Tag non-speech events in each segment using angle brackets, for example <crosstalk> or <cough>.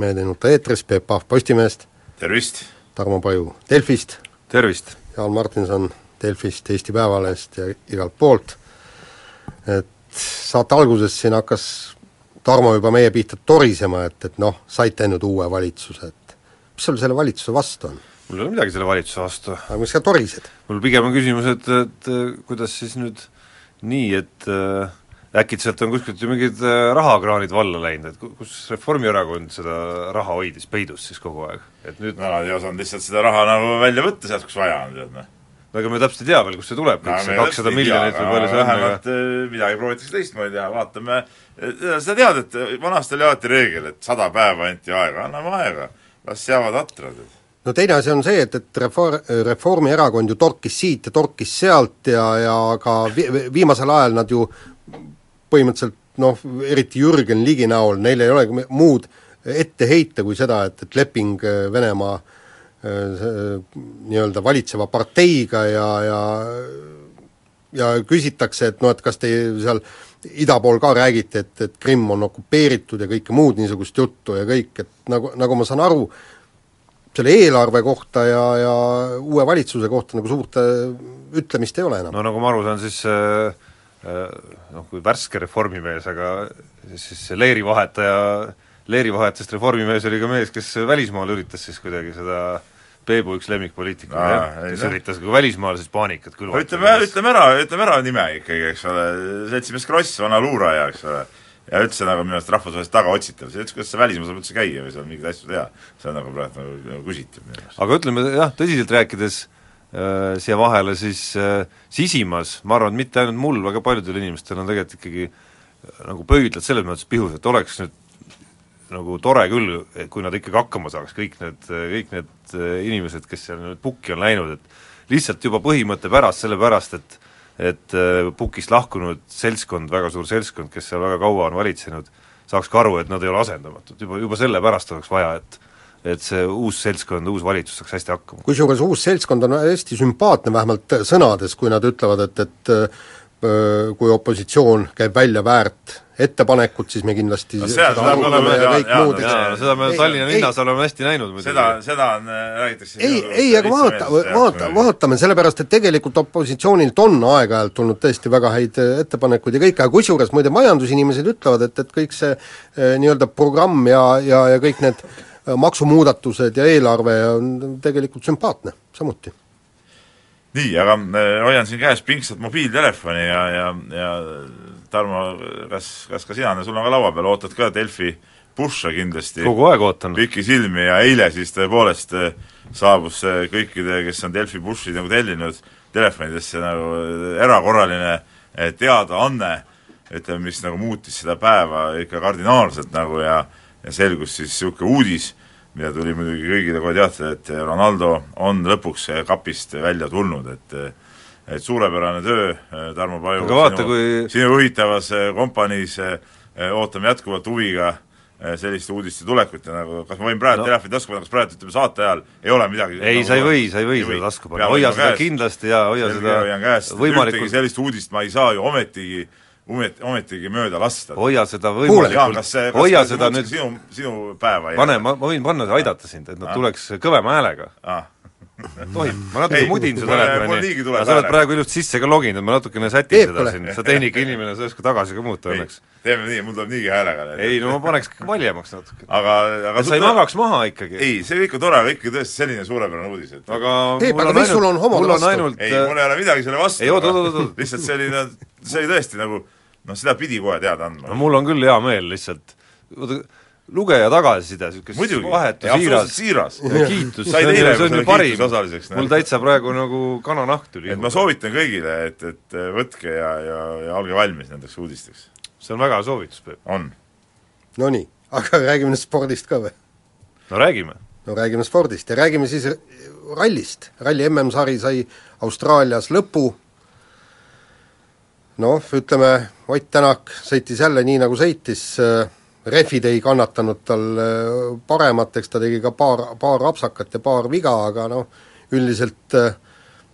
mehed ei nuta eetris, Peep Pahv Postimehest, tervist! Tarmo Paju Delfist, tervist! Jaan Martinson Delfist, Eesti Päevalehest ja igalt poolt. et saate alguses siin hakkas Tarmo juba meie pihta torisema, et, et noh, saite nüüd uue valitsuse, et mis sul selle valitsuse vastu on? mul ei ole midagi selle valitsuse vastu. aga miks sa torised? mul pigem on küsimus, et, et kuidas siis nüüd nii, et äh, äkitselt on kuskilt ju mingid äh, rahakraanid valla läinud, et kus Reformierakond seda raha hoidis peidus siis kogu aeg, et nüüd no nad ei osanud lihtsalt seda raha nagu välja võtta sealt, kus vaja on, tead noh. no ega me täpselt ei tea veel, kust see tuleb, kõik see kakssada miljonit või palju see on, aga vähemalt midagi proovitakse teistmoodi teha, vaatame, sa tead, et vanasti oli alati reegel, et sada päeva anti aega, anname aega, las seavad atrad. no teine asi on see, et, et Refor-, Reformierakond ju torkis siit ja torkis sealt ja, ja ka vi-, viimasel ajal nad ju põhimõtteliselt noh, eriti Jürgen Ligi näol, neil ei olegi muud ette heita kui seda, et, et leping Venemaa nii-öelda valitseva parteiga ja, ja ja küsitakse, et noh, et kas te seal ida pool ka räägite, et, et Krimm on okupeeritud ja kõike muud niisugust juttu ja kõik, et nagu, nagu ma saan aru, selle eelarve kohta ja, ja uue valitsuse kohta nagu suurt ütlemist ei ole enam. no nagu ma aru saan, siis äh, noh, kui värske reformimees, aga siis see leerivahetaja, leerivahetajast reformimees oli ka mees, kes välismaal üritas siis kuidagi seda Peebu üks lemmikpoliitik kes üritas ka välismaal siis paanikat külvata. ütleme, ütleme ära, ütleme ära nime ikkagi, eks ole, seltsimees Kross, vana luuraja, eks ole, ja üldse nagu minu arust rahvusvaheliselt tagaotsitav, see ütles, kuidas see välismaal saab üldse käia või seal mingeid asju teha, see on nagu praegu nagu, nagu küsitav minu arust. aga ütleme jah, tõsiselt rääkides äh, siia vahele, siis äh, sisimas. Ma arvan, et mitte ainult mul, väga paljudel inimestel on tegelikult ikkagi äh, nagu pöidlad selles mõttes pihus, et oleks nüüd nagu tore küll, kui nad ikkagi hakkama saaks, kõik need, kõik need inimesed, kes seal nüüd pukki on läinud, et lihtsalt juba põhimõtte pärast, sellepärast et et pukist lahkunud seltskond, väga suur seltskond, kes seal väga kaua on valitsenud, saaks ka aru, et nad ei ole asendamatud, juba, juba sellepärast oleks vaja, et et see uus seltskond, uus valitsus saaks hästi hakkama. kusjuures uus seltskond on hästi sümpaatne, vähemalt sõnades, kui nad ütlevad, et, et kui opositsioon käib välja väärt ettepanekut, siis me kindlasti no, seda, seda me oleme ja kõik muud, eks seda me Tallinna linnas oleme hästi näinud muidugi. seda, seda on, räägitakse ei, ei, aga vaata, vaata, vaatame, sellepärast et tegelikult opositsioonilt on aeg-ajalt tulnud tõesti väga häid ettepanekuid ja kõike, aga kusjuures muide majandusinimesed ütlevad, et, et kõik see nii-öelda programm ja, ja, ja kõik need maksumuudatused ja eelarve on tegelikult sümpaatne samuti nii, aga hoian siin käes pingsat mobiiltelefoni ja, ja, ja Tarmo, kas, kas ka sina, sul on ka laua peal, ootad ka Delfi Busha kindlasti? kogu aeg ootan. pikisilmi ja eile siis tõepoolest saabus see kõikide, kes on Delfi Bushi nagu tellinud, telefonidesse nagu erakorraline teadaanne, ütleme, mis nagu muutis seda päeva ikka kardinaalselt nagu ja ja selgus siis niisugune uudis, mida tuli muidugi kõigile kohe teatada, et Ronaldo on lõpuks kapist välja tulnud, et et suurepärane töö, Tarmo Paju, sinu, kui... sinu juhitavas kompaniis ootame jätkuvalt huviga selliste uudiste tulekut ja nagu kas ma võin praegu no. telefoni tasku panna, kas praegu ütleme saate ajal ei ole midagi ei nagu,, sa ei või, sa ei või seda tasku panna, hoia seda käes. kindlasti ja hoia seda võimalikult sellist uudist ma ei saa ju ometigi omet-, ometigi mööda lasta. hoia seda võimalikult, hoia seda nüüd sinu, sinu päeva pane, ma, ma võin panna, aidata sind, et nad tuleks kõvema häälega ah. tohib, ma natuke mudin niigi tuleb sa oled hääle. praegu ilusti sisse ka loginud, ma natukene sätin Peep, seda siin, sa tehnikainimene, sa ei oska tagasi ka muuta ei õnneks. teeme nii, mul tuleb niigi häälega ei no ma paneks valjemaks natuke. aga, aga sa ei magaks maha ikkagi. ei, see kõik on tore, aga ikkagi tõesti selline suurepärane uudis, et aga mul aga mis sul on homode vastu? ainult ei, mul ei ole midagi selle vastu. Lihtsalt selline, see oli tõesti nagu noh, seda pidi kohe teada andma. no mul on küll hea meel lihtsalt, oota, lugeja tagasiside, niisugune vahetu ja siiras siiras. ja kiitus, see Said on eile selle kiituse osaliseks,, mul täitsa praegu nagu kananahk tuli et ma soovitan kõigile, et, et võtke ja, ja, ja olge valmis nendeks uudisteks. see on väga hea soovitus, Peep. on. Nonii, aga räägime nüüd spordist ka või? no räägime. no räägime spordist ja räägime siis rallist, ralli MM-sari sai Austraalias lõpu, noh, ütleme, Ott Tänak sõitis jälle nii, nagu sõitis, rehvid ei kannatanud tal äh, paremat, eks ta tegi ka paar, paar apsakat ja paar viga, aga noh, üldiselt äh,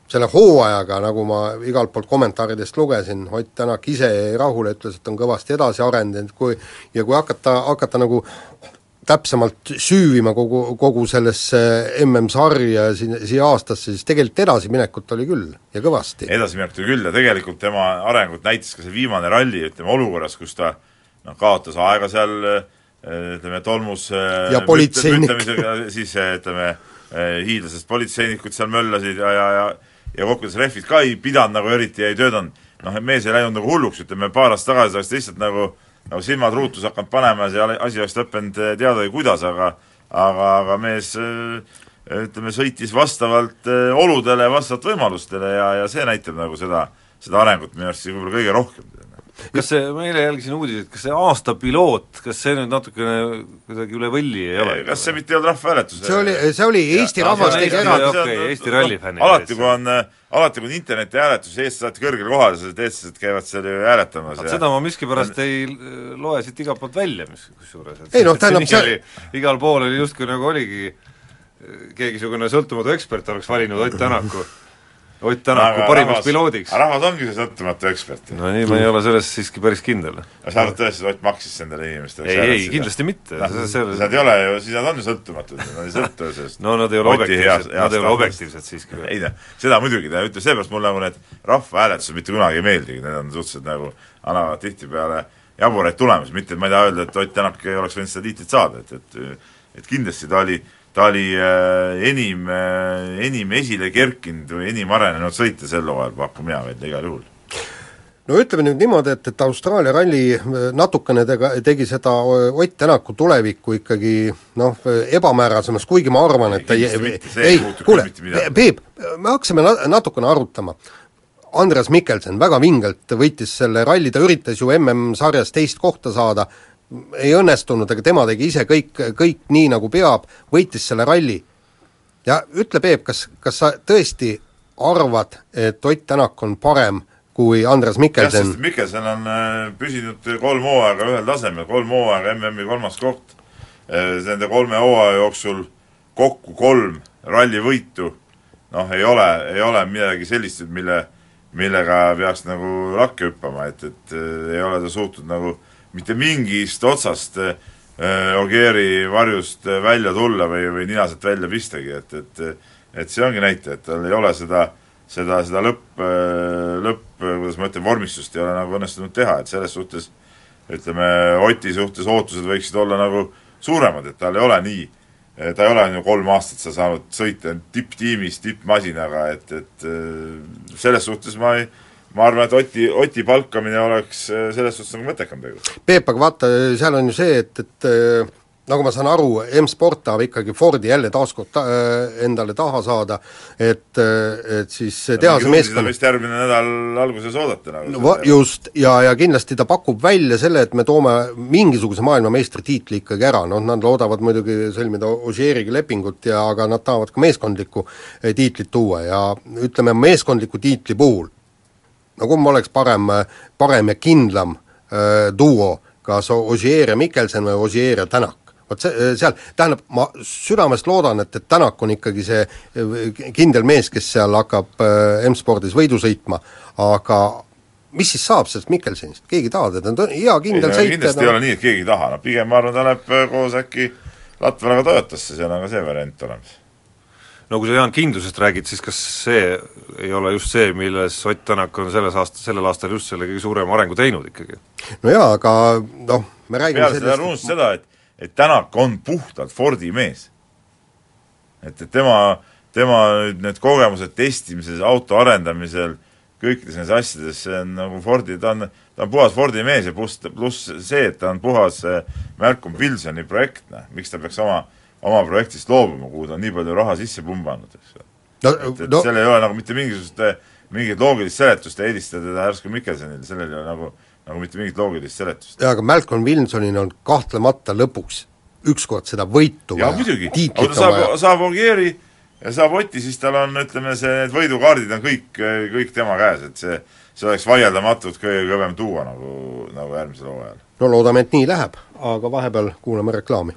selle hooajaga, nagu ma igalt poolt kommentaaridest lugesin, Ott Tänak ise jäi rahule, ütles, et on kõvasti edasi arenenud, kui ja kui hakata, hakata nagu täpsemalt süüvima kogu, kogu sellesse MM-sarja siin, siia aastasse, siis tegelikult edasiminekut oli küll ja kõvasti. edasiminekut oli küll ja tegelikult tema arengut näitas ka see viimane ralli, ütleme olukorras, kus ta noh, kaotas aega seal ütleme, tolmus Ja politseinik. siis ütleme, hiidlasest politseinikud seal möllasid ja, ja, ja ja kokkuvõttes rehvid ka ei pidanud nagu eriti, ei töötanud, noh, mees ei läinud nagu hulluks, ütleme paar aastat tagasi oleks lihtsalt nagu nagu silmad ruutus hakanud panema ja see asi oleks lõppenud eh, teadagi kuidas, aga aga, aga mees eh, ütleme, sõitis vastavalt eh, oludele, vastavalt võimalustele ja, ja see näitab nagu seda, seda arengut minu arust võib-olla kõige rohkem. Kas see, ma eile jälgisin uudiseid, kas see aasta piloot, kas see nüüd natukene kuidagi üle võlli ei ole? kas see mitte ei olnud rahvahääletus? see oli, see oli Eesti rahvas tegi on- okei, Eesti rallifännid alati, olid kui on, alati kui on internetihääletus, eestlased alati kõrgel kohal, sest eestlased käivad seal ju hääletamas seda ma miskipärast ei äh, loe siit igalt poolt välja, mis kusjuures, Ei noh, tähendab, see- oli- igal pool oli justkui nagu oligi äh, keegi niisugune sõltumatu ekspert oleks valinud Ott Tänaku, Ott Tänaku parimaks piloodiks. rahvas ongi see sõltumatu ekspert. no nii, ma ei ole selles siiski päris kindel. sa arvad tõesti, et Ott maksis nendele inimestele ei, ei, kindlasti mitte. Nad ei ole ju, siis nad on sõltumatud, nad ei sõltu sellest <laughs> no nad ei ole objektiivsed, nad ei ole objektiivsed siiski. <laughs> ei noh, seda muidugi, ta ütleb, seepärast mulle nagu need rahvahääletused mitte kunagi ei meeldigi, need on suhteliselt nagu, annavad tihtipeale jaburaid tulemusi, mitte et ma ei taha öelda, et Ott Tänak ei oleks võinud seda tiitlit saada, et, et et kindlasti ta oli, ta oli äh, enim äh,, enim esile kerkinud või enim arenenud sõitja sel hooajal, pakun mina välja igal juhul. No ütleme nüüd niimoodi, et, et Austraalia ralli natukene tega, tegi seda Ott Tänaku tulevikku ikkagi noh, ebamäärasemaks, kuigi ma arvan, et ei, ei ei, kuule Peep, me hakkasime na-, natukene arutama. Andres Mikkelsen väga vingelt võitis selle ralli, ta üritas ju MM-sarjas teist kohta saada, ei õnnestunud, aga tema tegi ise kõik, kõik nii, nagu peab, võitis selle ralli. ja ütle, Peep, kas, kas sa tõesti arvad, et Ott Tänak on parem kui Andres jah, Mikkelsen? sest Mikkelson on äh, püsinud kolm hooaega ühel tasemel, kolm hooaega MM-i kolmas koht. Nende kolme hooaja jooksul kokku kolm rallivõitu, noh, ei ole, ei ole midagi sellist, mille, millega peaks nagu lakke hüppama, et, et äh, ei ole ta suutnud nagu mitte mingist otsast äh, Ogieri varjust äh, välja tulla või, või nina sealt välja pistagi, et, et et see ongi näitaja, et tal ei ole seda, seda, seda lõpp, lõpp, kuidas ma ütlen, vormistust ei ole nagu õnnestunud teha, et selles suhtes ütleme, Oti suhtes ootused võiksid olla nagu suuremad, et tal ei ole nii, ta ei ole ju kolm aastat seal saanud sõita tipptiimis, tippmasinaga, et, et äh, selles suhtes ma ei, ma arvan, et Oti, Oti palkamine oleks äh, selles suhtes nagu mõttekam tegelikult. Peep, aga vaata, seal on ju see, et, et äh, nagu ma saan aru, M-Sport tahab ikkagi Fordi jälle taaskord ta, äh, endale taha saada, et, et siis tehase meeskond vist järgmine nädal alguses oodata nagu no va-, just, ja, ja kindlasti ta pakub välja selle, et me toome mingisuguse maailmameistritiitli ikkagi ära, noh nad loodavad muidugi sõlmida Ožeeriga lepingut ja aga nad tahavad ka meeskondlikku tiitlit tuua ja ütleme, meeskondliku tiitli puhul no kumb oleks parem, parem ja kindlam äh, duo, kas Ožeer ja Mikkelsen või Ožeer ja Tänak? vot see, seal, tähendab, ma südamest loodan, et, et Tänak on ikkagi see äh, kindel mees, kes seal hakkab äh, M-spordis võidu sõitma, aga mis siis saab sellest Mikkelsenist, keegi ei taha teda, ta on hea kindel ei, no, sõitja kindlasti ei ole nii, et keegi ei taha, no pigem ma arvan, ta läheb äh, koos äkki Latvalaga Toyotasse, seal on ka see variant olemas. No kui sa, Jaan, kindlusest räägid, siis kas see ei ole just see, milles Ott Tänak on selles aasta, sellel aastal just selle kõige suurema arengu teinud ikkagi? no jaa, aga noh, me räägime peale seda unustada seda, et, et Tänak on puhtalt Fordi mees. et, et tema, tema nüüd need kogemused testimises, auto arendamisel, kõikides nendes asjades, see on nagu Fordi, ta on, ta on puhas Fordi mees ja pluss, pluss see, et ta on puhas Malcolm Wilsoni projekt, noh, miks ta peaks oma oma projektist loobuma, kuhu ta on nii palju raha sisse pumbanud, eks ju no,. et, et no. seal ei ole nagu mitte mingisugust, mingit loogilist seletust eelistada teda järsku Mikkelsonile, sellel ei ole nagu, nagu mitte mingit loogilist seletust. jaa, aga Malcolm Wilsonil on kahtlemata lõpuks ükskord seda võitu jaa, muidugi, aga ta saab, saab Ogieri ja saab Oti, siis tal on, ütleme, see, need võidukaardid on kõik, kõik tema käes, et see see oleks vaieldamatult kõige kõvem tuua nagu, nagu järgmisel hooajal. no loodame, et nii läheb, aga vahepeal kuulame reklaami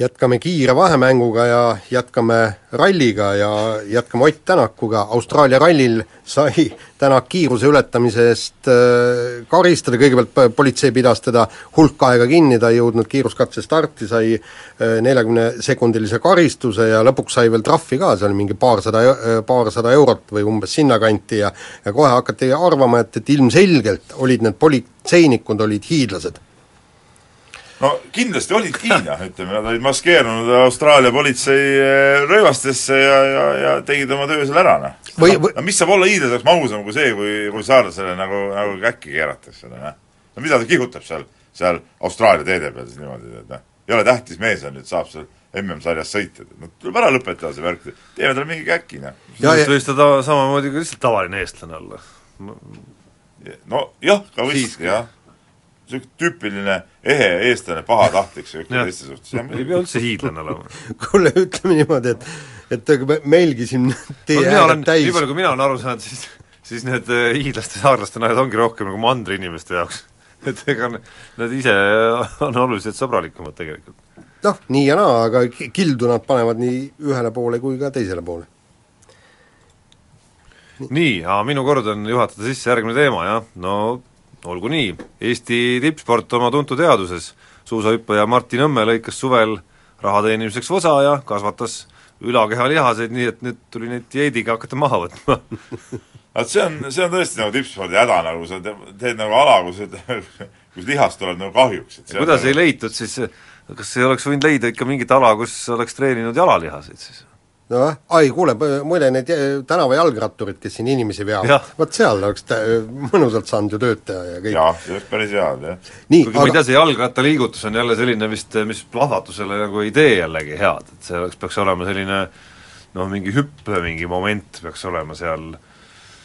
jätkame kiire vahemänguga ja jätkame ralliga ja jätkame Ott Tänakuga, Austraalia rallil sai Tänak kiiruse ületamise eest äh, karistada, kõigepealt politsei pidas teda hulk aega kinni, ta ei jõudnud kiiruskatse starti, sai äh, neljakümne sekundilise karistuse ja lõpuks sai veel trahvi ka, see oli mingi paarsada, äh, paarsada eurot või umbes sinnakanti ja ja kohe hakati arvama, et, et ilmselgelt olid need politseinikud, olid hiidlased no kindlasti olid Hiina, ütleme, nad olid maskeerunud Austraalia politsei eh, rööbastesse ja, ja, ja tegid oma töö seal ära, noh. Või, või... no mis saab olla hiidlase jaoks magusam kui see, kui, kui saarlasele nagu, nagu käkki keeratakse, noh. no mida ta kihutab seal, seal Austraalia teede peal siis niimoodi, et noh, ei ole tähtis mees on nüüd, saab seal MM-sarjas sõita, no tuleb ära lõpetada see värk, teeme talle mingi käki, noh. sellest võis ta ta samamoodi ka lihtsalt tavaline eestlane olla. no jah, ka võis, jah niisugune tüüpiline ehe eestlane, pahatahtlik niisugune teiste suhtes. ei pea üldse hiidlane olema. <laughs> kuule, ütleme niimoodi, et et meilgi siin <laughs> teie no, ääred täis nii palju, kui mina olen aru saanud, siis siis need äh, hiidlaste, saarlaste naised ongi rohkem nagu mandri inimeste jaoks. <laughs> et ega nad ise on oluliselt sõbralikumad tegelikult. noh, nii ja naa, aga kildu nad panevad nii ühele poole kui ka teisele poole. nii, aga minu kord on juhatada sisse järgmine teema, jah, no olgu nii, Eesti tippsport oma tuntud teaduses, suusahüppaja Martin Nõmme lõikas suvel raha teenimiseks osa ja kasvatas ülakehalihaseid, nii et nüüd tuli neid dieediga hakata maha võtma <laughs> vaat see on, see on tõesti nagu tippspordi häda, nagu sa teed nagu ala, kus, <laughs> kus lihast tuleb nagu kahjuks. kuidas nagu... ei leitud siis, kas ei oleks võinud leida ikka mingit ala, kus oleks treeninud jalalihaseid siis? Noh, ai kuule, muide need tänavajalgratturid, kes siin inimesi veavad, vot seal oleks tä-, mõnusalt saanud ju tööd teha ja kõik. jah, see oleks päris hea, jah. kuigi aga... ma ei tea, see jalgrattaliigutus on jälle selline vist, mis plahvatusele nagu ei tee jällegi head, et see oleks, peaks olema selline noh, mingi hüppe mingi moment peaks olema seal.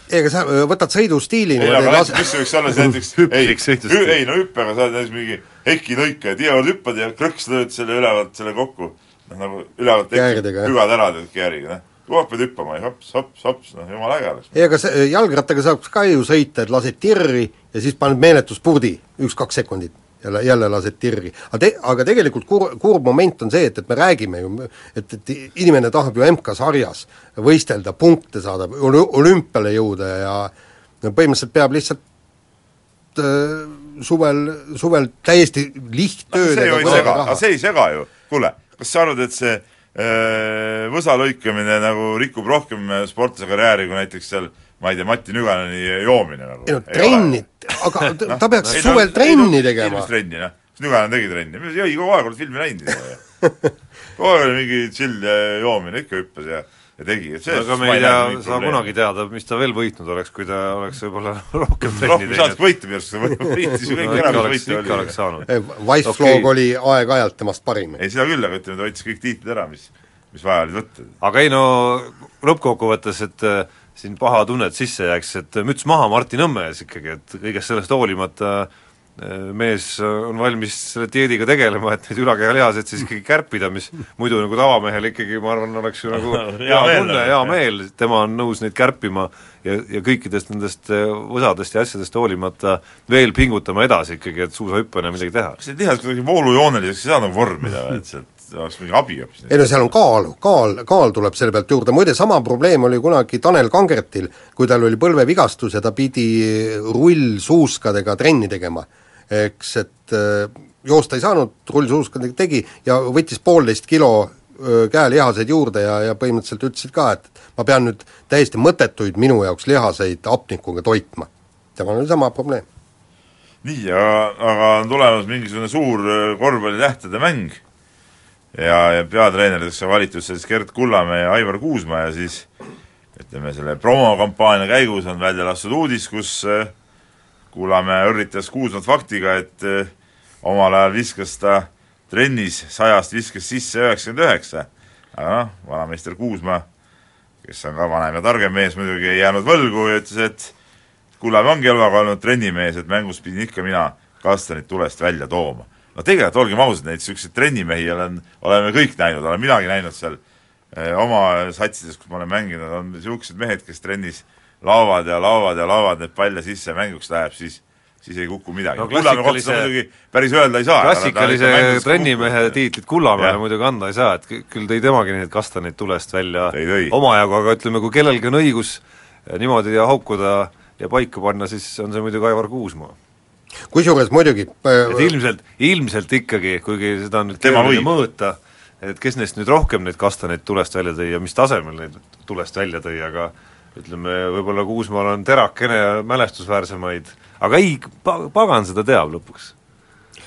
Ei, aga sa võtad sõidustiili ei, aga las... mis see võiks olla siis <laughs> näiteks ei, ei no hüppega sa oled näiteks mingi heki et igavõrd hüppad ja krõks lööd selle ülevalt selle kokku noh, nagu ülevalt pügad ära tead kääriga, noh. kogu aeg pead hüppama ja hops, hops, hops, noh jumala äge oleks. ei, aga see jalgrattaga saab ka ju sõita, et lased tirri ja siis paned meeletu spurdi, üks-kaks sekundit jälle, jälle lased tirri. aga te-, aga tegelikult kur-, kurb moment on see, et, et me räägime ju, et, et inimene tahab ju MK-sarjas võistelda, punkte saada, olümpiale jõuda ja no põhimõtteliselt peab lihtsalt äh, suvel, suvel täiesti lihttöödega see, aga see ei sega ju, kuule kas sa arvad, et see äh, võsa lõikamine nagu rikub rohkem sportlase karjääri kui näiteks seal ma ei tea, Mati Nüganeni joomine nagu? ei no trenni, aga <laughs> ta, no, ta peaks no, suvel no, trenni no, tegema. mis trenni, noh? Nüganen tegi trenni, jõi kogu aeg, oled filmi näinud <laughs> kogu aeg oli mingi chill joomine, ikka hüppas ja ja tegi, et see aga me ei tea, saa kunagi teada, mis ta veel võitnud oleks, kui ta oleks võib-olla <laughs> rohkem trenni rohkem saaks võita minu arust, võitis ju <laughs> kõik no, enamus võite oli. ikka oleks saanud. Wise-Flog okay. oli aeg-ajalt temast parim. ei, seda küll, aga ütleme, ta võttis kõik tiitlid ära, mis, mis vaja oli võtta. aga ei no lõppkokkuvõttes, et äh, siin paha tunnet sisse jääks, et müts maha Martin Nõmme ees ikkagi, et kõigest sellest hoolimata äh, mees on valmis selle dieediga tegelema, et neid ülakehalihaseid siis ikkagi kärpida, mis muidu nagu tavamehel ikkagi ma arvan, oleks ju nagu <laughs> hea tunne, hea meel, tema on nõus neid kärpima ja, ja kõikidest nendest võsadest ja asjadest hoolimata veel pingutama edasi ikkagi, et suusahüppena midagi teha. kas need lihased kuidagi voolujooneliseks ei saa nagu vormida või, et sealt oleks mingi abi hoopis. ei no seal on kaalu, kaal, kaal tuleb selle pealt juurde, muide sama probleem oli kunagi Tanel Kangertil, kui tal oli põlvevigastus ja ta pidi rullsuuskadega trenni tegema. Eks, et äh, joosta ei saanud, rullsuuskadega tegi ja võttis poolteist kilo öö, käelihaseid juurde ja, ja põhimõtteliselt ütlesid ka, et ma pean nüüd täiesti mõttetuid minu jaoks lihaseid hapnikuga toitma. temal oli sama probleem. nii, aga, aga on tulemas mingisugune suur äh, korvpallitähtede mäng ja, ja peatreeneriteks on valitud siis Gerd Kullamäe ja Aivar Kuusma ja siis ütleme, selle promokampaania käigus on välja lastud uudis, kus äh, Kullamäe õrritas Kuusmat faktiga, et äh, omal ajal viskas ta trennis sajast viskas sisse üheksakümmend üheksa. aga noh, vanameister Kuusma, kes on ka vanem ja targem mees muidugi, ei jäänud võlgu ja ütles, et Kullamäe ongi eluaeg olnud trennimees, et mängus pidin ikka mina kastanid tulest välja tooma. no tegelikult, olgem ausad, neid niisuguseid trennimehi olen, oleme kõik näinud, olen minagi näinud seal eh, oma satsides, kus ma olen mänginud, on niisugused mehed, kes trennis laovad ja laovad ja laovad neid palle sisse ja mänguks läheb, siis siis ei kuku midagi No Kullamäe kohta klassikalise- seda muidugi päris öelda ei saa. klassikalise trennimehe tiitlit Kullamäele muidugi anda ei saa, et kü- küll tõi temagi neid kastaneid tulest välja omajagu, aga ütleme, kui kellelgi on õigus eh, niimoodi ja haukuda ja paika panna, siis on see muidugi Aivar Kuusmaa. kusjuures muidugi äh, et ilmselt, ilmselt ikkagi, kuigi seda on nüüd Tema keeruline mõõta, et kes neist nüüd rohkem neid kastaneid tulest välja tõi ja mis tasemel neid tulest välja tõi, aga ütleme, võib-olla Kuusmaal on terakene ja mälestusväärsemaid, aga ei, pa-, pagan seda teab lõpuks.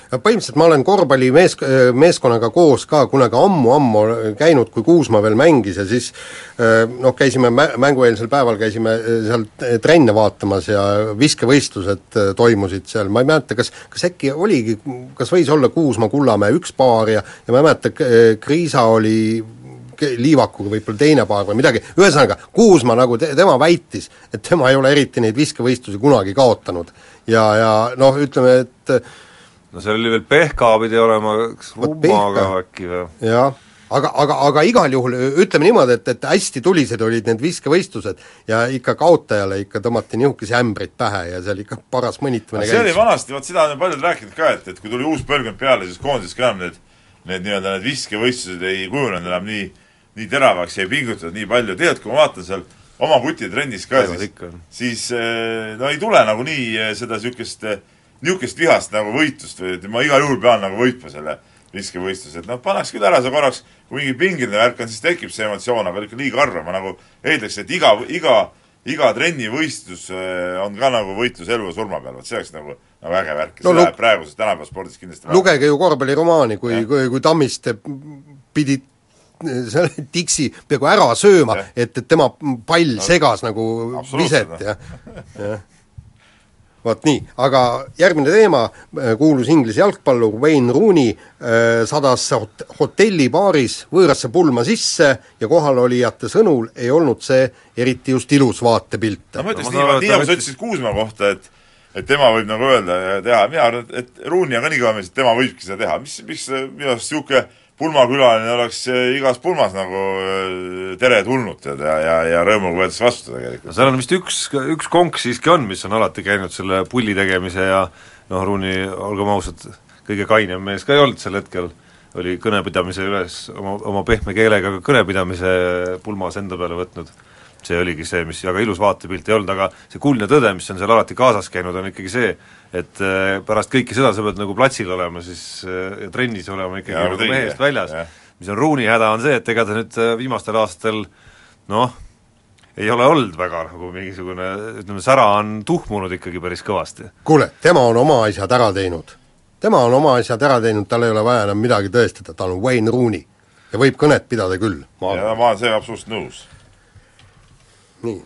põhimõtteliselt ma olen korvpallimees, meeskonnaga koos ka kunagi ammu-ammu käinud, kui Kuusma veel mängis ja siis noh, käisime mä-, mängueelsel päeval käisime seal trenne vaatamas ja viskevõistlused toimusid seal, ma ei mäleta, kas, kas äkki oligi, kas võis olla Kuusma, Kullamäe üks paar ja ja ma ei mäleta, Kriisa oli Liivakuga võib-olla teine paar või midagi, ühesõnaga, Kuusma nagu te, tema väitis, et tema ei ole eriti neid viskevõistlusi kunagi kaotanud. ja, ja noh, ütleme, et no seal oli veel Pehka pidi olema, kas Rummaga äkki või? jah, aga, aga, aga igal juhul ütleme niimoodi, et, et hästi tulised olid need viskevõistlused ja ikka kaotajale ikka tõmmati nihukesi ämbreid pähe ja seal ikka paras mõnitamine see oli vanasti, vot seda on paljud rääkinud ka, et, et kui tuli uus põlvkond peale, siis koondises ka enam need need nii-öelda need viskevõistlused ei kujunenud enam nii, nii teravaks ja ei pingutatud nii palju, tegelikult kui ma vaatan seal oma kuti trennis ka, siis siis eh, no ei tule nagunii eh, seda niisugust, niisugust vihast nagu võitlust või et ma igal juhul pean nagu võitma selle viskevõistluse, et noh, pannaks küll ära see korraks, kui mingi pingeline värk on, siis tekib see emotsioon, aga ikka liiga harva, ma nagu eeldaks, et iga, iga iga trennivõistlus eh, on ka nagu võitlus elu ja surma peal, vot see oleks nagu, nagu äge värk. Ja No see läheb praeguses tänapäeva spordis kindlasti lugege ju korvpalliromaani, kui kui, kui Tammiste pidi <laughs> selle tiksi peaaegu ära sööma, et, et tema pall segas nagu viset ja, jah. vot nii, aga järgmine teema, kuulus Inglise jalgpallur Wayne Rooney äh, sadas hot- hotellibaaris võõrasse pulma sisse ja kohalolijate sõnul ei olnud see eriti just ilus vaatepilt. no ma ütleks ma nii, nii nagu sa ütlesid Kuusmaa kohta, et et tema võib nagu öelda ja teha, mina arvan, et, et Ruuni on ka nii kõva mees, et tema võibki seda teha, mis, miks äh, minu arust niisugune pulmakülaline oleks äh, igas pulmas nagu äh, teretulnud tead ja, ja, ja rõõmuga võetakse vastu tegelikult. seal on vist üks, üks konks siiski on, mis on alati käinud selle pulli tegemise ja noh, Ruuni, olgem ausad, kõige kainem mees ka ei olnud sel hetkel, oli kõnepidamise üles oma, oma pehme keelega kõnepidamise pulmas enda peale võtnud. See oligi see, mis väga ilus vaatepilt ei olnud, aga see kuldne tõde, mis on seal alati kaasas käinud, on ikkagi see, et äh, pärast kõike seda sa pead nagu platsil olema siis äh, ja trennis olema ikkagi Jaa, nagu mehest jah, väljas mis on Ruuni häda, on see, et ega ta nüüd äh, viimastel aastatel noh, ei ole olnud väga nagu mingisugune, ütleme, sära on tuhmunud ikkagi päris kõvasti. kuule, tema on oma asjad ära teinud. tema on oma asjad ära teinud, tal ei ole vaja enam midagi tõestada, tal on Wayne Rooney. ja võib kõnet pidada küll, ma ja ma olen sellega absoluutselt nõus. Nii.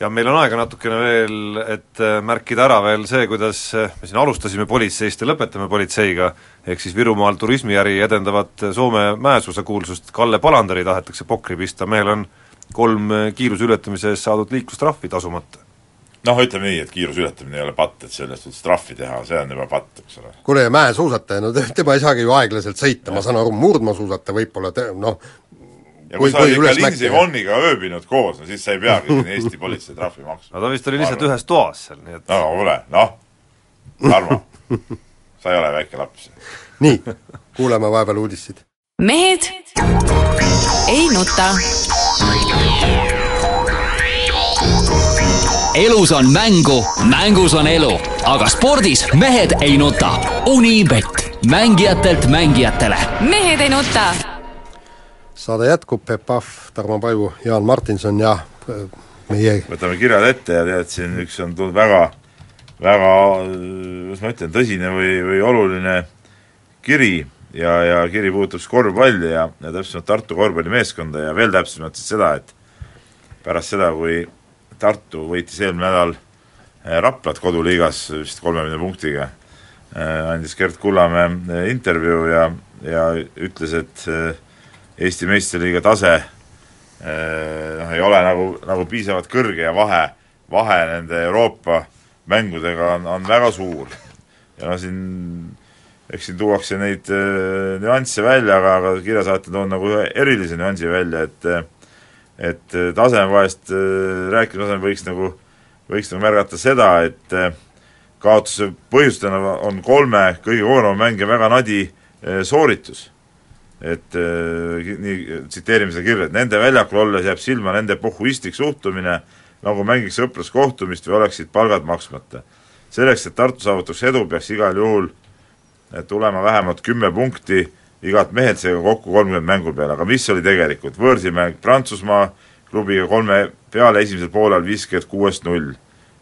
ja meil on aega natukene veel, et äh, märkida ära veel see, kuidas äh, me siin alustasime politseist ja lõpetame politseiga, ehk siis Virumaal turismiäri edendavat äh, Soome mäesuusakuulsust Kalle Palandari tahetakse pokri pista, mehel on kolm kiiruse ületamise eest saadud liiklustrahvi tasumata. noh, ütleme nii, et kiiruse ületamine ei ole patt, et sellest suhtes trahvi teha, see on juba patt, eks ole. kuule, ja mäesuusataja, no te- tema ei saagi ju aeglaselt sõita, ma saan aru, murdmaasuusataja võib-olla te-, noh, ja Kui- kui sa üles ikka Lindsey Vonniga ööbinud koos, no siis sa ei peagi siin Eesti politsei trahvi maksma. no ta vist oli Ma lihtsalt arvan. ühes toas seal, nii et no kuule, noh, Tarmo, sa ei ole väike laps. nii, kuulame vahepeal uudiseid. mehed ei nuta. elus on mängu, mängus on elu, aga spordis mehed ei nuta. Unibet, mängijatelt mängijatele. mehed ei nuta. Saade jätkub, Peep Pahv, Tarmo Paju, Jaan Martinson ja äh, meie võtame kirjad ette ja tead, siin üks on tulnud väga, väga, kuidas ma ütlen, tõsine või, või oluline kiri ja, ja kiri puudutab siis korvpalli ja, ja täpsemalt Tartu korvpallimeeskonda ja veel täpsemalt siis seda, et pärast seda, kui Tartu võitis eelmine nädal eh, Raplat koduliigas vist kolmekümne punktiga, andis Gerd Kullamäe intervjuu ja, ja ütles, et eh, Eesti meistriliiga tase noh, ei ole nagu, nagu piisavalt kõrge ja vahe, vahe nende Euroopa mängudega on, on väga suur. ja no siin eks siin tuuakse neid äh, nüansse välja, aga, aga kirjasaatjad on nagu ühe erilise nüansi välja, et et taseme vahest äh, rääkimise asemel võiks nagu, võiks nagu märgata seda, et äh, kaotuse põhjustajana on kolme kõige koormava mängija väga nadi sooritus. Et äh, nii, tsiteerime seda kirja, et nende väljakul olles jääb silma nende pohhuistlik suhtumine, nagu mängiks sõpruskohtumist või oleksid palgad maksmata. selleks, et Tartu saavutaks edu, peaks igal juhul tulema vähemalt kümme punkti igalt mehelt, seega kokku kolmkümmend mängu peale, aga mis oli tegelikult, võõrsimäng Prantsusmaa klubiga kolme peale esimesel poolel viiskümmend kuuest null.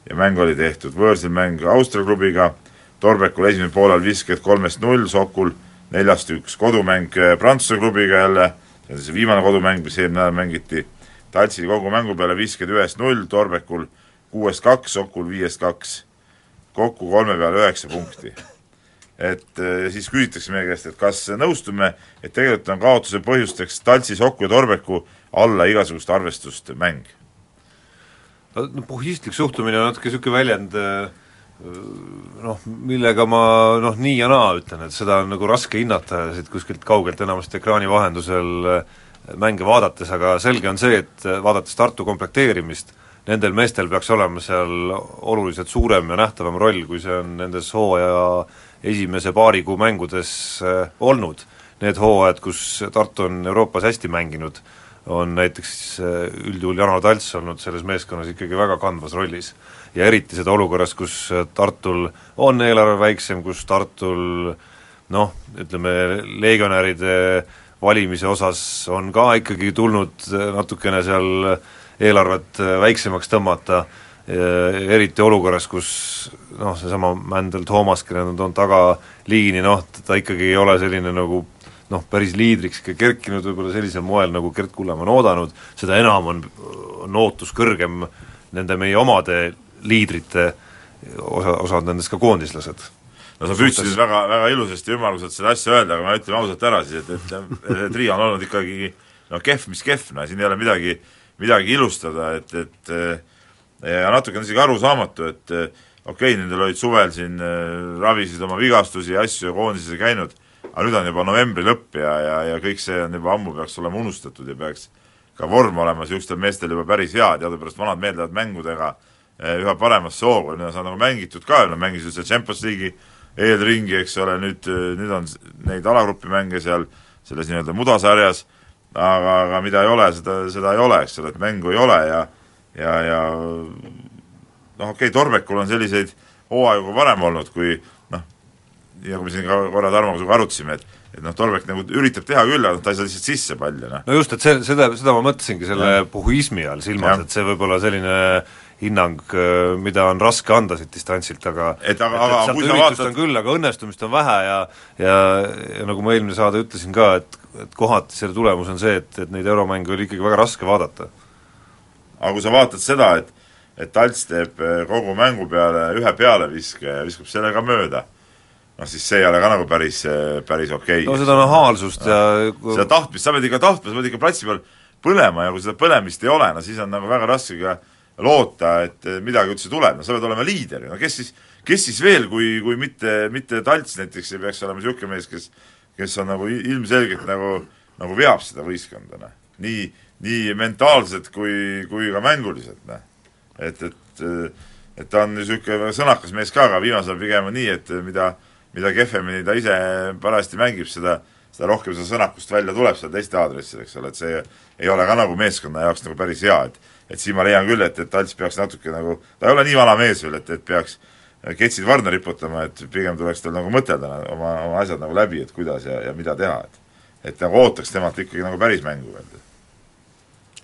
Ja mäng oli tehtud, võõrsil mäng Austria klubiga, Torbekul esimesel poolel viiskümmend kolmest null, Sokul neljast üks, kodumäng äh, Prantsuse klubiga jälle, see on see viimane kodumäng, mis eelmine nädal mängiti, Taltsi kogu mängu peale viiskümmend ühest null, Torbekul kuuest kaks, Sokul viiest kaks. kokku kolme peale üheksa punkti et ja siis küsitakse meie käest, et kas nõustume, et tegelikult on kaotuse põhjusteks Taltsi, Soku ja Torbeku alla igasugust arvestust mäng? no puhistlik suhtumine on natuke niisugune väljend noh, millega ma noh, nii ja naa ütlen, et seda on nagu raske hinnata siit kuskilt kaugelt, enamasti ekraani vahendusel mänge vaadates, aga selge on see, et vaadates Tartu komplekteerimist, nendel meestel peaks olema seal oluliselt suurem ja nähtavam roll, kui see on nendes hooaja esimese paari kuu mängudes äh, olnud. Need hooajad, kus Tartu on Euroopas hästi mänginud, on näiteks äh, üldjuhul Jano Talts olnud selles meeskonnas ikkagi väga kandvas rollis. ja eriti seda olukorras, kus äh, Tartul on eelarve väiksem, kus Tartul noh, ütleme legionäride valimise osas on ka ikkagi tulnud natukene seal eelarvet väiksemaks tõmmata, eriti olukorras, kus noh, seesama Mändel Toomas, kelle nad on tagaliini, noh, ta ikkagi ei ole selline nagu noh, päris liidriks ka kerkinud võib-olla sellisel moel, nagu Gert Kullamäe on oodanud, seda enam on, on ootus kõrgem nende meie omade liidrite osa, osad nendest ka koondislased. No sa püüdsid väga, väga ilusasti ja ümmarguselt seda asja öelda, aga ma ütlen ausalt ära siis, et, et, et, Riia on olnud ikkagi no kehv, mis kehv, no siin ei ole midagi, midagi ilustada, et, et ja natuke on isegi arusaamatu, et okei okay,, nendel olid suvel siin äh, ravisid oma vigastusi ja asju ja koondises käinud, aga nüüd on juba novembri lõpp ja, ja, ja kõik see on juba ammu peaks olema unustatud ja peaks ka vorm olema niisugustel meestel juba päris hea, teadupärast vanad mehed lähevad mängudega äh, üha paremasse hoogu, nüüd on seda nagu mängitud ka, nad mängisid seal Champions League'i eelringi, eks ole, nüüd, nüüd on neid alagrupi mänge seal selles nii-öelda mudasarjas, aga, aga mida ei ole, seda, seda ei ole, eks ole, et mängu ei ole ja ja, ja noh, okei okay,, Torbekul on selliseid hooaegu varem olnud, kui noh, ja kui me siin ka korra Tarmoga sinuga arutasime, et et noh, Torbek nagu üritab teha küll, aga ta ei saa lihtsalt sisse palli, noh. no just, et see, seda, seda ma mõtlesingi selle puhuismi all silmas, et see võib olla selline hinnang, mida on raske anda siit distantsilt, aga et aga, aga kui sa vaatad küll, aga õnnestumist on vähe ja ja, ja nagu ma eelmine saade ütlesin ka, et et kohati selle tulemus on see, et, et neid euromänge oli ikkagi väga raske vaadata. aga kui sa vaatad seda, et et Talts teeb eh, kogu mängu peale ühe pealeviske ja viskab selle ka mööda, noh siis see ei ole ka nagu päris, eh, päris okei. Okay.. no seda nahaalsust ja seda tahtmist, sa pead ikka tahtma, sa pead ikka platsi peal põlema ja kui seda põlemist ei ole, no siis on nagu väga raske ka loota, et midagi üldse tuleb, no sa pead olema liider, no kes siis, kes siis veel, kui, kui mitte, mitte Talts näiteks ei peaks olema niisugune mees, kes kes on nagu ilmselgelt nagu, nagu veab seda võistkonda, noh. nii, nii mentaalselt kui, kui ka mänguliselt, noh. Et, et et ta on niisugune sõnakas mees ka, aga viimasel ajal pigem on nii, et mida, mida kehvemini ta ise parajasti mängib, seda, seda rohkem seda sõnakust välja tuleb seal teiste aadressil, eks ole, et see ei ole ka nagu meeskonna jaoks nagu päris hea, et et siin ma leian küll, et, et Ants peaks natuke nagu, ta ei ole nii vana mees veel, et, et peaks ketsid varna riputama, et pigem tuleks tal nagu mõtelda oma, oma asjad nagu läbi, et kuidas ja, ja mida teha, et et nagu ootaks temalt ikkagi nagu päris mängu veel.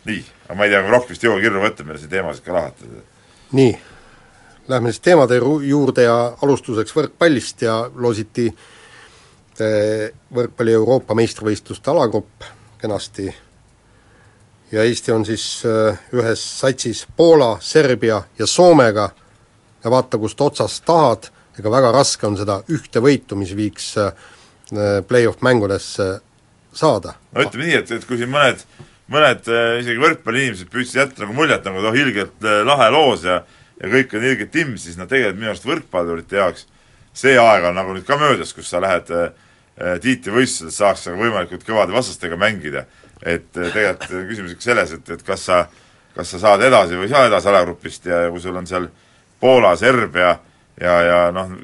nii, aga ma ei tea, rohkem vist ei jõua kirju võtta, meil siin teemasid ka lahatada. nii, lähme siis teemade juurde ja alustuseks võrkpallist ja loositi eh, võrkpalli Euroopa meistrivõistluste alagrupp kenasti ja Eesti on siis eh, ühes satsis Poola, Serbia ja Soomega ja vaata, kust otsast tahad, ega väga raske on seda ühte võitu, mis viiks eh, play-off mängudesse saada. no ütleme nii, et, et kui siin mõned mõned isegi võrkpalliinimesed püüdsid jätta nagu muljet nagu noh, ilgelt lahe loos ja ja kõik on ilgelt timm, siis no tegelikult minu arust võrkpallurite jaoks see aeg on nagu nüüd ka möödas, kus sa lähed äh, tiitlivõistlusel, saaks nagu võimalikult kõvade vastastega mängida. et tegelikult küsimus ikka selles, et, et kas sa, kas sa saad edasi või ei saa edasi alagrupist ja, ja kui sul on seal Poola, Serbia ja, ja noh,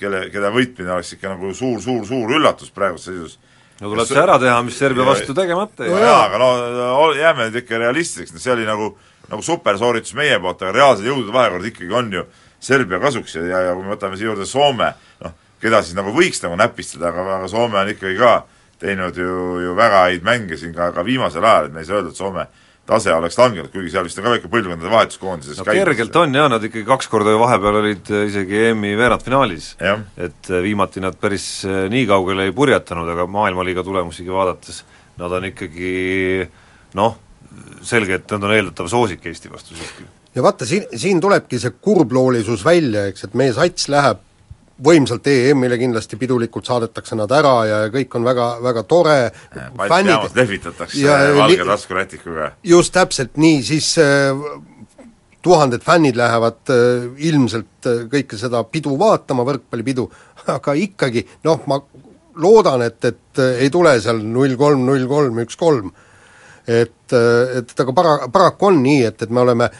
kelle, kelle võitmine oleks ikka nagu suur, suur, suur üllatus praeguses seisus no tuleb see ära teha, mis Serbia vastu tegemata jäi no. jaa, aga no jääme nüüd ikka realistiks, no see oli nagu, nagu supersooritus meie poolt, aga reaalsed jõudude vahekord ikkagi on ju Serbia kasuks ja, ja, ja kui me võtame siia juurde Soome, noh, keda siis nagu võiks nagu näpistada, aga, aga Soome on ikkagi ka teinud ju, ju väga häid mänge siin ka, ka viimasel ajal, et me ei saa öelda, et Soome tase oleks langenud, kuigi seal vist on ka väike põlvkondade vahetus koondises no kergelt on jaa, nad ikkagi kaks korda ju vahepeal olid äh, isegi EM-i veerandfinaalis. et äh, viimati nad päris äh, nii kaugele ei purjetanud, aga maailmaliiga tulemusigi vaadates nad on ikkagi noh, selge, et nad on eeldatav soosik Eesti vastu siiski. ja vaata, siin, siin tulebki see kurbloolisus välja, eks, et meie sats läheb võimsalt EM-ile kindlasti pidulikult saadetakse nad ära ja kõik on väga, väga tore fännid lehvitatakse valge taskurätikuga. just täpselt nii, siis äh, tuhanded fännid lähevad äh, ilmselt äh, kõike seda pidu vaatama, võrkpallipidu, <laughs> aga ikkagi noh, ma loodan, et, et äh, ei tule seal null kolm, null kolm, üks kolm. Et, äh, et aga para-, paraku on nii, et, et me oleme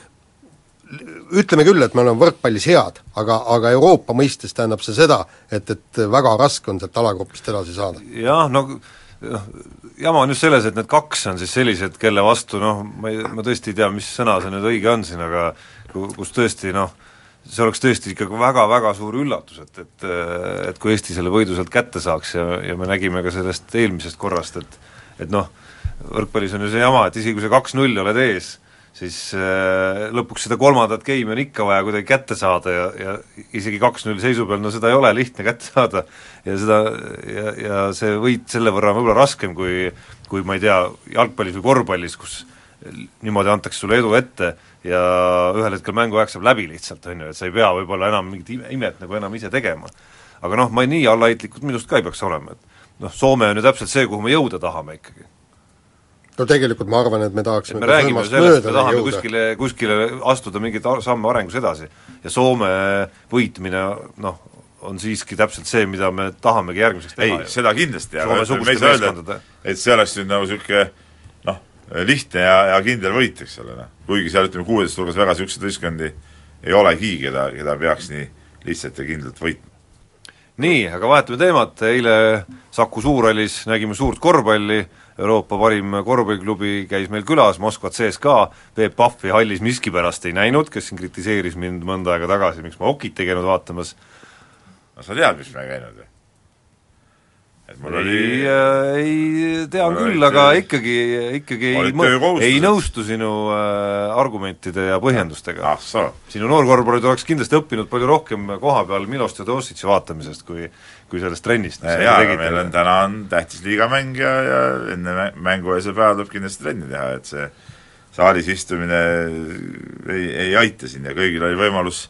ütleme küll, et me oleme võrkpallis head, aga, aga Euroopa mõistes tähendab see seda, et, et väga raske on sealt alagrupist edasi saada. jah, no noh, jama on just selles, et need kaks on siis sellised, kelle vastu noh, ma ei, ma tõesti ei tea, mis sõna see nüüd õige on siin, aga kus tõesti noh, see oleks tõesti ikkagi väga-väga suur üllatus, et, et et kui Eesti selle võidu sealt kätte saaks ja, ja me nägime ka sellest eelmisest korrast, et et noh, võrkpallis on ju see jama, et isegi kui sa kaks-null oled ees, siis äh, lõpuks seda kolmandat game'i on ikka vaja kuidagi kätte saada ja, ja isegi kaks-null seisu peal, no seda ei ole lihtne kätte saada ja seda ja, ja see võit selle võrra on võib-olla raskem kui kui ma ei tea, jalgpallis või korvpallis, kus niimoodi antakse sulle edu ette ja ühel hetkel mänguaeg saab läbi lihtsalt, on ju, et sa ei pea võib-olla enam mingit ime, imet nagu enam ise tegema. aga noh, ma nii allaheitlikud minust ka ei peaks olema, et noh, Soome on ju täpselt see, kuhu me jõuda tahame ikkagi no tegelikult ma arvan, et me tahaksime et me räägime sellest, et me tahame jõuda. kuskile, kuskile astuda mingeid samme arengus edasi ja Soome võitmine noh, on siiski täpselt see, mida me tahamegi järgmiseks teha. ei, seda kindlasti, aga me ei saa öelda, et see oleks nüüd nagu niisugune noh, lihtne ja, ja kindel võit, eks ole, noh. kuigi seal ütleme, kuueteist hulgas väga niisuguseid võistkondi ei olegi, keda, keda peaks nii lihtsalt ja kindlalt võitma. Nii, aga vahetame teemat, eile Saku Suurhallis nägime suurt korvpalli, Euroopa parim korvpalliklubi käis meil külas, Moskva CSKA, Peep Pahvi hallis miskipärast ei näinud, kes siin kritiseeris mind mõnda aega tagasi, miks ma okit ei käinud vaatamas. no sa tead, miks ma ei käinud ju? Mul ei, oli äh, ei tean küll, aga ikkagi, ikkagi ei, ei nõustu sinu äh, argumentide ja põhjendustega ah,. sinu noorkorvpallurid oleks kindlasti õppinud palju rohkem koha peal Milost ja Tositši vaatamisest, kui kui sellest trennist. jaa, aga meil on täna on tähtis liigamäng ja, ja enne mängu eelsel päeval tuleb kindlasti trenni teha, et see saalis istumine ei, ei aita siin ja kõigil oli võimalus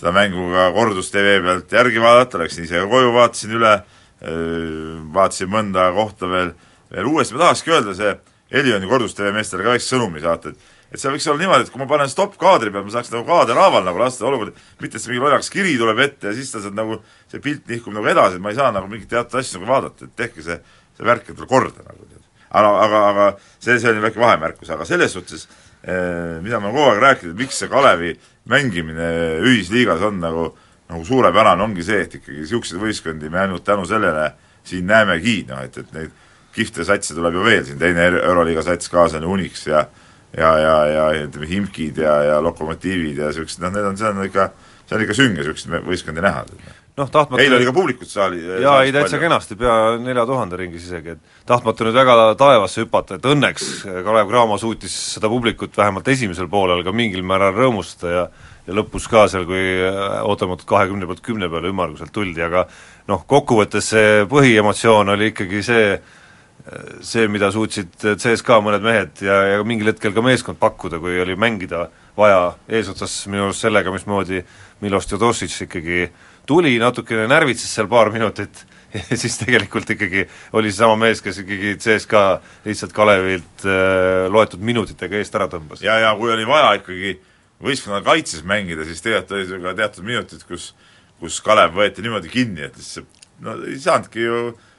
seda mängu ka kordus-TV pealt järgi vaadata, läksin ise koju, vaatasin üle, vaatasin mõnda kohta veel, veel uuesti, ma tahakski öelda, see Elioni kordus-TV meestele ka väikse sõnumi saata, et et see võiks olla niimoodi, et kui ma panen stopp-kaadri peal, ma saaks nagu kaaderhaaval nagu lasta olukorda, mitte et see mingi lollakas kiri tuleb ette ja siis ta saab nagu, see pilt nihkub nagu edasi, et ma ei saa nagu mingit teatud asju nagu vaadata, et tehke see, see värk endale korda nagu aga, aga, aga see, see oli väike vahemärkus, aga selles suhtes eh, mida ma kogu aeg rääkinud, miks see Kalevi mängimine ühisliigas on nagu nagu suurepärane, ongi see, et ikkagi niisuguseid võistkondi me ainult tänu sellele siin näemegi, noh et, et neid kihvte satse tuleb ju veel, siin teine Euroliiga sats kaasa on ju Unix ja ja, ja, ja ütleme, Himkid ja, ja Lokomotiivid ja niisugused, noh need on, see on ikka, see on ikka sünge niisuguseid võistkondi näha. noh, tahtmata eile oli ka publikut saali jaa, ei täitsa palju. kenasti, pea nelja tuhande ringis isegi, et tahtmata nüüd väga taevasse hüpata, et õnneks Kalev Cramo suutis seda publikut vähemalt esimesel poolel ka mingil määral rõõmustada ja ja lõpus ka seal, kui ootamatult kahekümne pealt kümne peale ümmarguselt tuldi, aga noh, kokkuvõttes see põhiemotsioon oli ikkagi see, see, mida suutsid CSKA mõned mehed ja, ja mingil hetkel ka meeskond pakkuda, kui oli mängida vaja eesotsas minu arust sellega, mismoodi Milos Teodosic ikkagi tuli, natukene närvitses seal paar minutit <laughs> ja siis tegelikult ikkagi oli seesama mees, kes ikkagi CSKA lihtsalt Kalevilt äh, loetud minutitega eest ära tõmbas. ja, ja kui oli vaja ikkagi võistkonna kaitses mängida, siis tegelikult oli ka teatud minutid, kus kus Kalev võeti niimoodi kinni, et siis no ei saanudki ju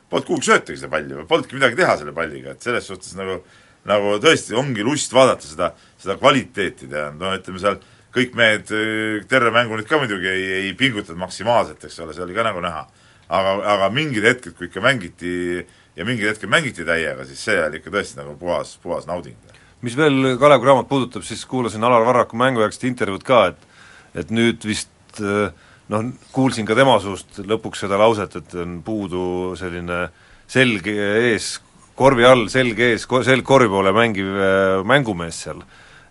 polnud kuhugi söötagi seda palli, polnudki midagi teha selle palliga, et selles suhtes nagu nagu tõesti ongi lust vaadata seda, seda kvaliteeti, tähendab, no ütleme seal kõik mehed, terve mängu nüüd ka muidugi ei, ei pingutanud maksimaalselt, eks ole, see oli ka nagu näha. aga, aga mingid hetked, kui ikka mängiti ja mingid hetked mängiti täiega, siis see oli ikka tõesti nagu puhas, puhas nauding. Mis veel Kalev Cramot puudutab, siis kuulasin Alar Varraku mängujärgset intervjuud ka, et et nüüd vist äh, noh, kuulsin ka tema suust lõpuks seda lauset, et on puudu selline selg ees, korvi all, selg ees, selg korvi poole mängiv äh, mängumees seal.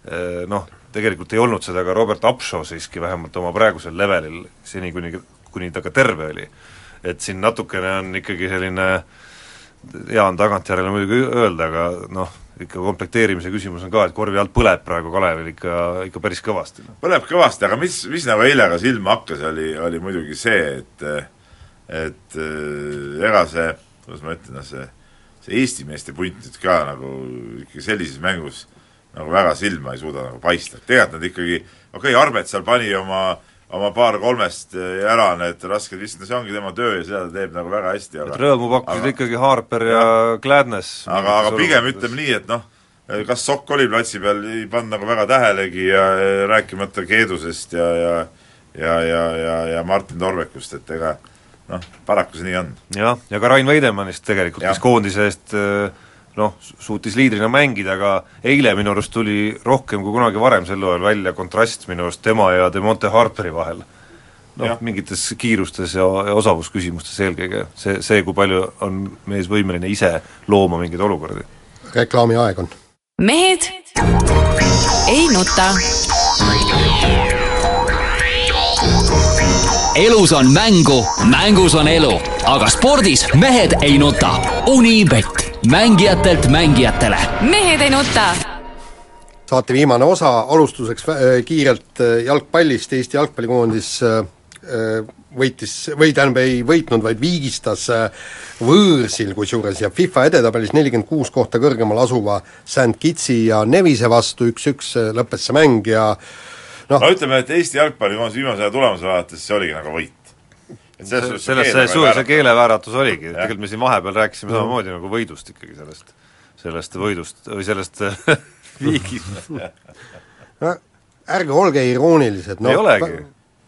Äh, noh, tegelikult ei olnud seda ka Robert Upshaw siiski, vähemalt oma praegusel levelil, seni kuni, kuni ta ka terve oli. et siin natukene on ikkagi selline, hea on tagantjärele muidugi öelda, aga noh, ikka komplekteerimise küsimus on ka, et korvi alt põleb praegu Kalevil ikka, ikka päris kõvasti. põleb kõvasti, aga mis, mis nagu eile ka silma hakkas, oli, oli muidugi see, et et äh, ega see, kuidas ma ütlen, see see Eesti meeste punt nüüd ka nagu ikka sellises mängus nagu väga silma ei suuda nagu paista, et tegelikult nad ikkagi, okei okay,, Arbet seal pani oma oma paar kolmest ära need rasked vist, no see ongi tema töö ja seda ta teeb nagu väga hästi, aga rõõmu pakkusid aga, ikkagi Harper ja, ja Gladness. aga, aga pigem ütleme nii, et noh, kas Sokk oli platsi peal, ei pannud nagu väga tähelegi ja rääkimata Keedusest ja, ja ja, ja, ja, ja Martin Torvekust, et ega noh, paraku see nii on. jah, ja ka Rain Veidemannist tegelikult, kes koondise eest äh, noh, suutis liidrina mängida, aga eile minu arust tuli rohkem kui kunagi varem sel hooajal välja kontrast minu arust tema ja Demonte Harperi vahel. noh, mingites kiirustes ja, ja osavusküsimustes eelkõige, see, see, kui palju on mees võimeline ise looma mingeid olukordi. reklaami aeg on. mehed ei nuta elus on mängu, mängus on elu, aga spordis mehed ei nuta. Unibet mängijatelt mängijatele. mehed ei nuta. saate viimane osa, alustuseks äh, kiirelt äh, jalgpallist, Eesti jalgpallikoondis äh, võitis, või tähendab, ei võitnud, vaid viigistas võõrsil kusjuures ja FIFA edetabelis nelikümmend kuus kohta kõrgemal asuva St Kitsi ja Nevise vastu üks-üks lõppes see mäng ja noh no ütleme, et Eesti jalgpallikoondise viimase aja tulemuse vaadates see oligi nagu võit selles suur, see keelevääratus oligi, tegelikult me siin vahepeal rääkisime samamoodi nagu võidust ikkagi, sellest, sellest võidust või sellest <laughs> viigist. No ärge olge iroonilised, no ei olegi.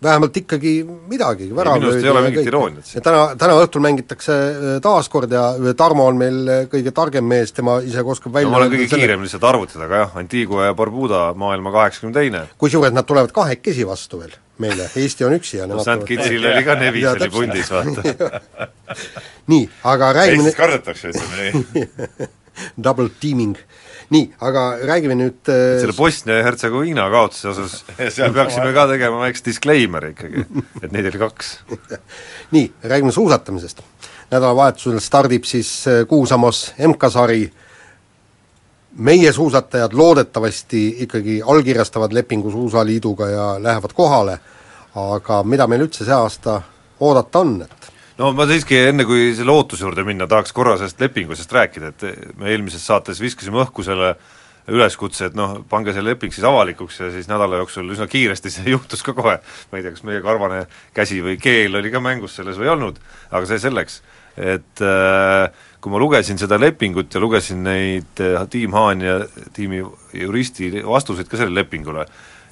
vähemalt ikkagi midagi, värav minu arust ei ole mingit irooniat siin. täna, täna õhtul mängitakse äh, taas kord ja Tarmo on meil äh, kõige targem mees, tema ise oskab välja no, ma olen kõige selle... kiirem lihtsalt arvutada, aga jah, Antigua ja Barbuda maailma kaheksakümne teine. kusjuures nad tulevad kahekesi vastu veel meile, Eesti on üksi ja no St Kitsil oli ka Nevis oli pundis, vaata. <laughs> Nii, aga räägime Eestis kardetakse, ütleme nii. <laughs> Double teaming. nii, aga räägime nüüd äh, selle Bosnia ja Hertsegoviina kaotuse osas <laughs> me peaksime ka tegema väikse disclaimer'i ikkagi, et neid oli kaks. Nii, räägime suusatamisest. nädalavahetusel stardib siis äh, Kuusamos MK-sari, meie suusatajad loodetavasti ikkagi allkirjastavad lepingu Suusaliiduga ja lähevad kohale, aga mida meil üldse see aasta oodata on, et no ma siiski, enne kui selle ootuse juurde minna, tahaks korra sellest lepingusest rääkida, et me eelmises saates viskasime õhku selle üleskutse, et noh, pange see leping siis avalikuks ja siis nädala jooksul üsna kiiresti see <laughs> juhtus ka kohe, ma ei tea, kas meie karvane käsi või keel oli ka mängus selles või ei olnud, aga see selleks. et äh, kui ma lugesin seda lepingut ja lugesin neid äh, Tiim Haan ja tiimi juristi vastuseid ka sellele lepingule,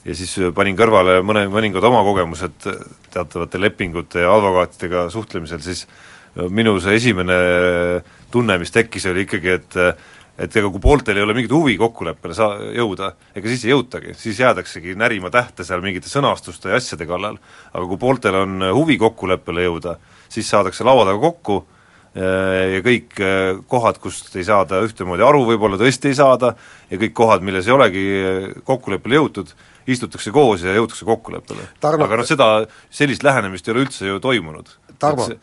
ja siis panin kõrvale mõne, mõningad oma kogemused teatavate lepingute ja advokaatidega suhtlemisel, siis minu see esimene tunne, mis tekkis, oli ikkagi, et et ega kui pooltel ei ole mingit huvi kokkuleppele saa-, jõuda, ega siis ei jõutagi, siis jäädaksegi närima tähte seal mingite sõnastuste ja asjade kallal. aga kui pooltel on huvi kokkuleppele jõuda, siis saadakse laua taga kokku ja kõik kohad, kust ei saada ühtemoodi aru, võib-olla tõesti ei saada, ja kõik kohad, milles ei olegi kokkuleppele jõutud, istutakse koos ja jõutakse kokkuleppele. aga noh, seda, sellist lähenemist ei ole üldse ju toimunud.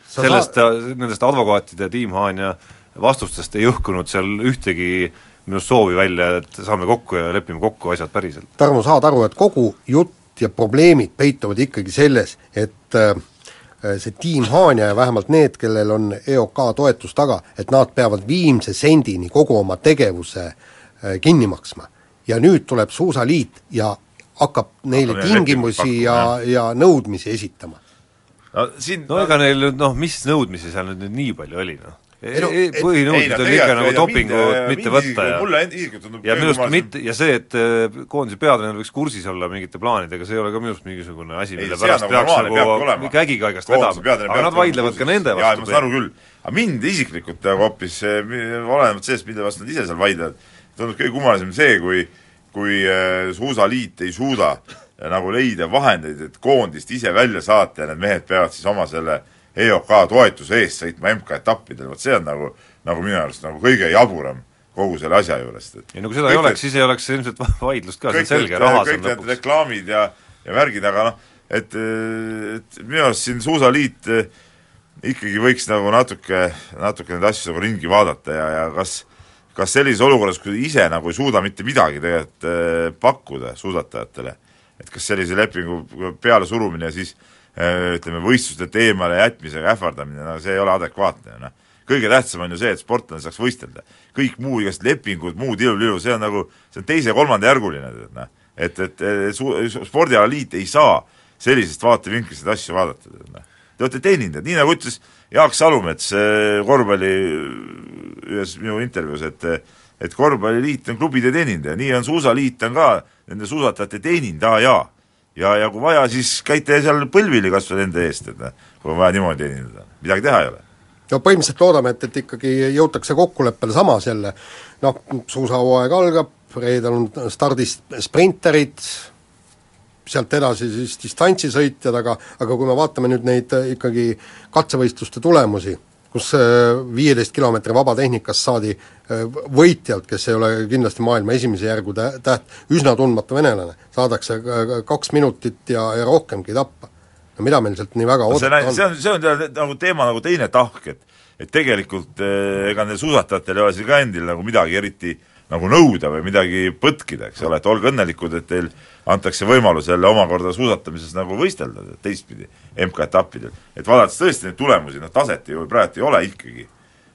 sellest saad..., nendest advokaatide Tiim Haanja vastustest ei õhkunud seal ühtegi minu soovi välja, et saame kokku ja lepime kokku asjad päriselt. Tarmo, saad aru, et kogu jutt ja probleemid peituvad ikkagi selles, et äh, see tiim Haanja ja vähemalt need, kellel on EOK toetus taga, et nad peavad viimse sendini kogu oma tegevuse äh, kinni maksma. ja nüüd tuleb Suusaliit ja hakkab neile Hakkab tingimusi ja, ja nõudmisi esitama. no siin no ega neil nüüd noh, mis nõudmisi seal nüüd nii palju oli, noh ei no põhinõuded oli ikka nagu dopingut mitte võtta ja ja minu arust mitte, ja see, et äh, koondise peatreener võiks kursis olla mingite plaanidega, see ei ole ka minu arust mingisugune asi, mille pärast nagu peaks nagu kägikaigast vedama, aga nad vaidlevad ka nende vastu. ma saan aru küll. aga mind isiklikult nagu hoopis, olenemata sellest, mille vastu nad ise seal vaidlevad, tundub kõige kummalisem see, kui kui äh, suusaliit ei suuda äh, nagu leida vahendeid, et koondist ise välja saata ja need mehed peavad siis oma selle äh, EOK toetuse eest sõitma MK-etappidel, vot see on nagu, nagu minu arust nagu kõige jaburam kogu selle asja juurest, et ei no kui seda ei oleks, siis ei oleks ilmselt <laughs> vaidlust ka, see on selge, raha kõik need reklaamid ja, ja värgid, aga noh, et, et minu arust siin Suusaliit eh, ikkagi võiks nagu natuke, natuke neid asju nagu ringi vaadata ja, ja kas kas sellises olukorras, kui ise nagu ei suuda mitte midagi tegelikult eh, pakkuda suusatajatele, et kas sellise lepingu pealesurumine siis Äh, ütleme, võistlustelt eemale jätmisega ähvardamine, no see ei ole adekvaatne ju noh. kõige tähtsam on ju see, et sportlane saaks võistelda. kõik muu, igast lepingud, muud ilulilu, see on nagu, see on teise-kolmandajärguline, noh. et, et, et su-, spordialaliit ei saa sellisest vaatevinklist asju vaadata, noh. Te olete teenindajad, nii nagu ütles Jaak Salumets äh, korvpalli ühes minu intervjuus, et et korvpalliliit on klubide teenindaja, nii on suusaliit on ka nende suusatajate teenindaja ja, ja kui vaja, siis käite seal põlvili kas või nende eest, et noh, kui on vaja niimoodi teenindada, midagi teha ei ole. no põhimõtteliselt loodame, et, et ikkagi jõutakse kokkuleppele samas jälle, noh, suusahooaeg algab, reedel on stardis sprinterid, sealt edasi siis distantsisõitjad, aga aga kui me vaatame nüüd neid ikkagi katsevõistluste tulemusi, kus äh, viieteist kilomeetri vabatehnikas saadi äh, võitjalt, kes ei ole kindlasti maailma esimese järgu tä-, täht, üsna tundmatu venelane, saadakse kaks minutit ja, ja rohkemgi tappa. no mida meil sealt nii väga no oodata on? see on, see on nagu teema nagu teine tahk, et et tegelikult ega neil suusatajatel ei ole siin ka endil nagu midagi eriti nagu nõuda või midagi põtkida, eks ole, et olge õnnelikud, et teil antakse võimalus jälle omakorda suusatamises nagu võistelda teistpidi MK-etappidel. et vaadates tõesti neid tulemusi, noh taset ju praegu ei ole ikkagi.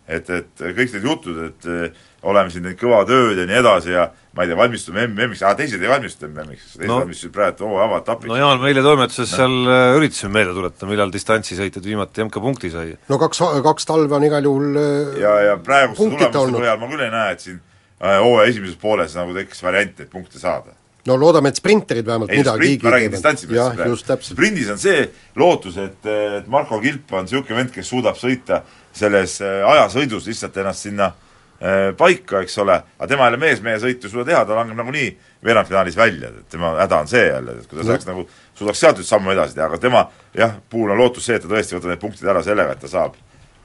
et, et kõik need jutud, et eh, oleme siin teinud kõva tööd ja nii edasi ja ma ei tea, valmistume MM-iks, aa teised ei valmistu MM-iks, teised no, valmistusid praegu hooaja avaetapis. no Jaan, meile toimetuses no. seal äh, üritasime meelde tuletada, millal distantsisõitjad viimati MK-punkti sai. no kaks, kaks talve on igal juhul äh, ja, ja praeguste tulemuste põhjal ma küll ei näe, et siin hooaja esimeses pooles nagu tekkis variant neid punkte saada. no loodame, et sprinterid vähemalt ei, midagi sprint, ma räägin distantsipääsust praegu. sprindis on see lootus, et, et Marko Kilp on niisugune vend, kes suudab sõita selles ajasõidus lihtsalt ennast sinna äh, Äh, paika, eks ole, aga tema jälle mees-mehe sõitu ei suuda teha, ta langeb nagunii veerandfinaalis välja, et tema häda on see jälle, et kui ta saaks nagu, suudaks sealt nüüd sammu edasi teha, aga tema jah, puhul on lootus see, et ta tõesti võtab need punktid ära sellega, et ta saab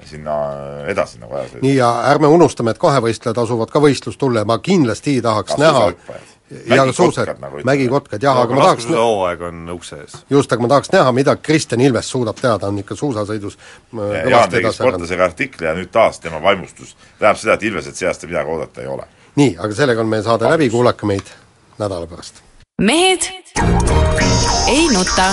sinna edasi nagu ajas. nii, ja ärme unustame, et kahevõistlejad asuvad ka võistlustulle, ma kindlasti tahaks Kas näha ja suusad, nagu mägikotkad jah, aga ma tahaks hooaeg on ukse ees. just, aga ma tahaks näha, mida Kristjan Ilves suudab teha, ta on ikka suusasõidus äh, Jaan tegi sportlasega artikli ja nüüd taas tema vaimustus tähendab seda, et Ilveselt see aasta midagi oodata ei ole. nii, aga sellega on meie saade Vabus. läbi, kuulake meid nädala pärast. mehed ei nuta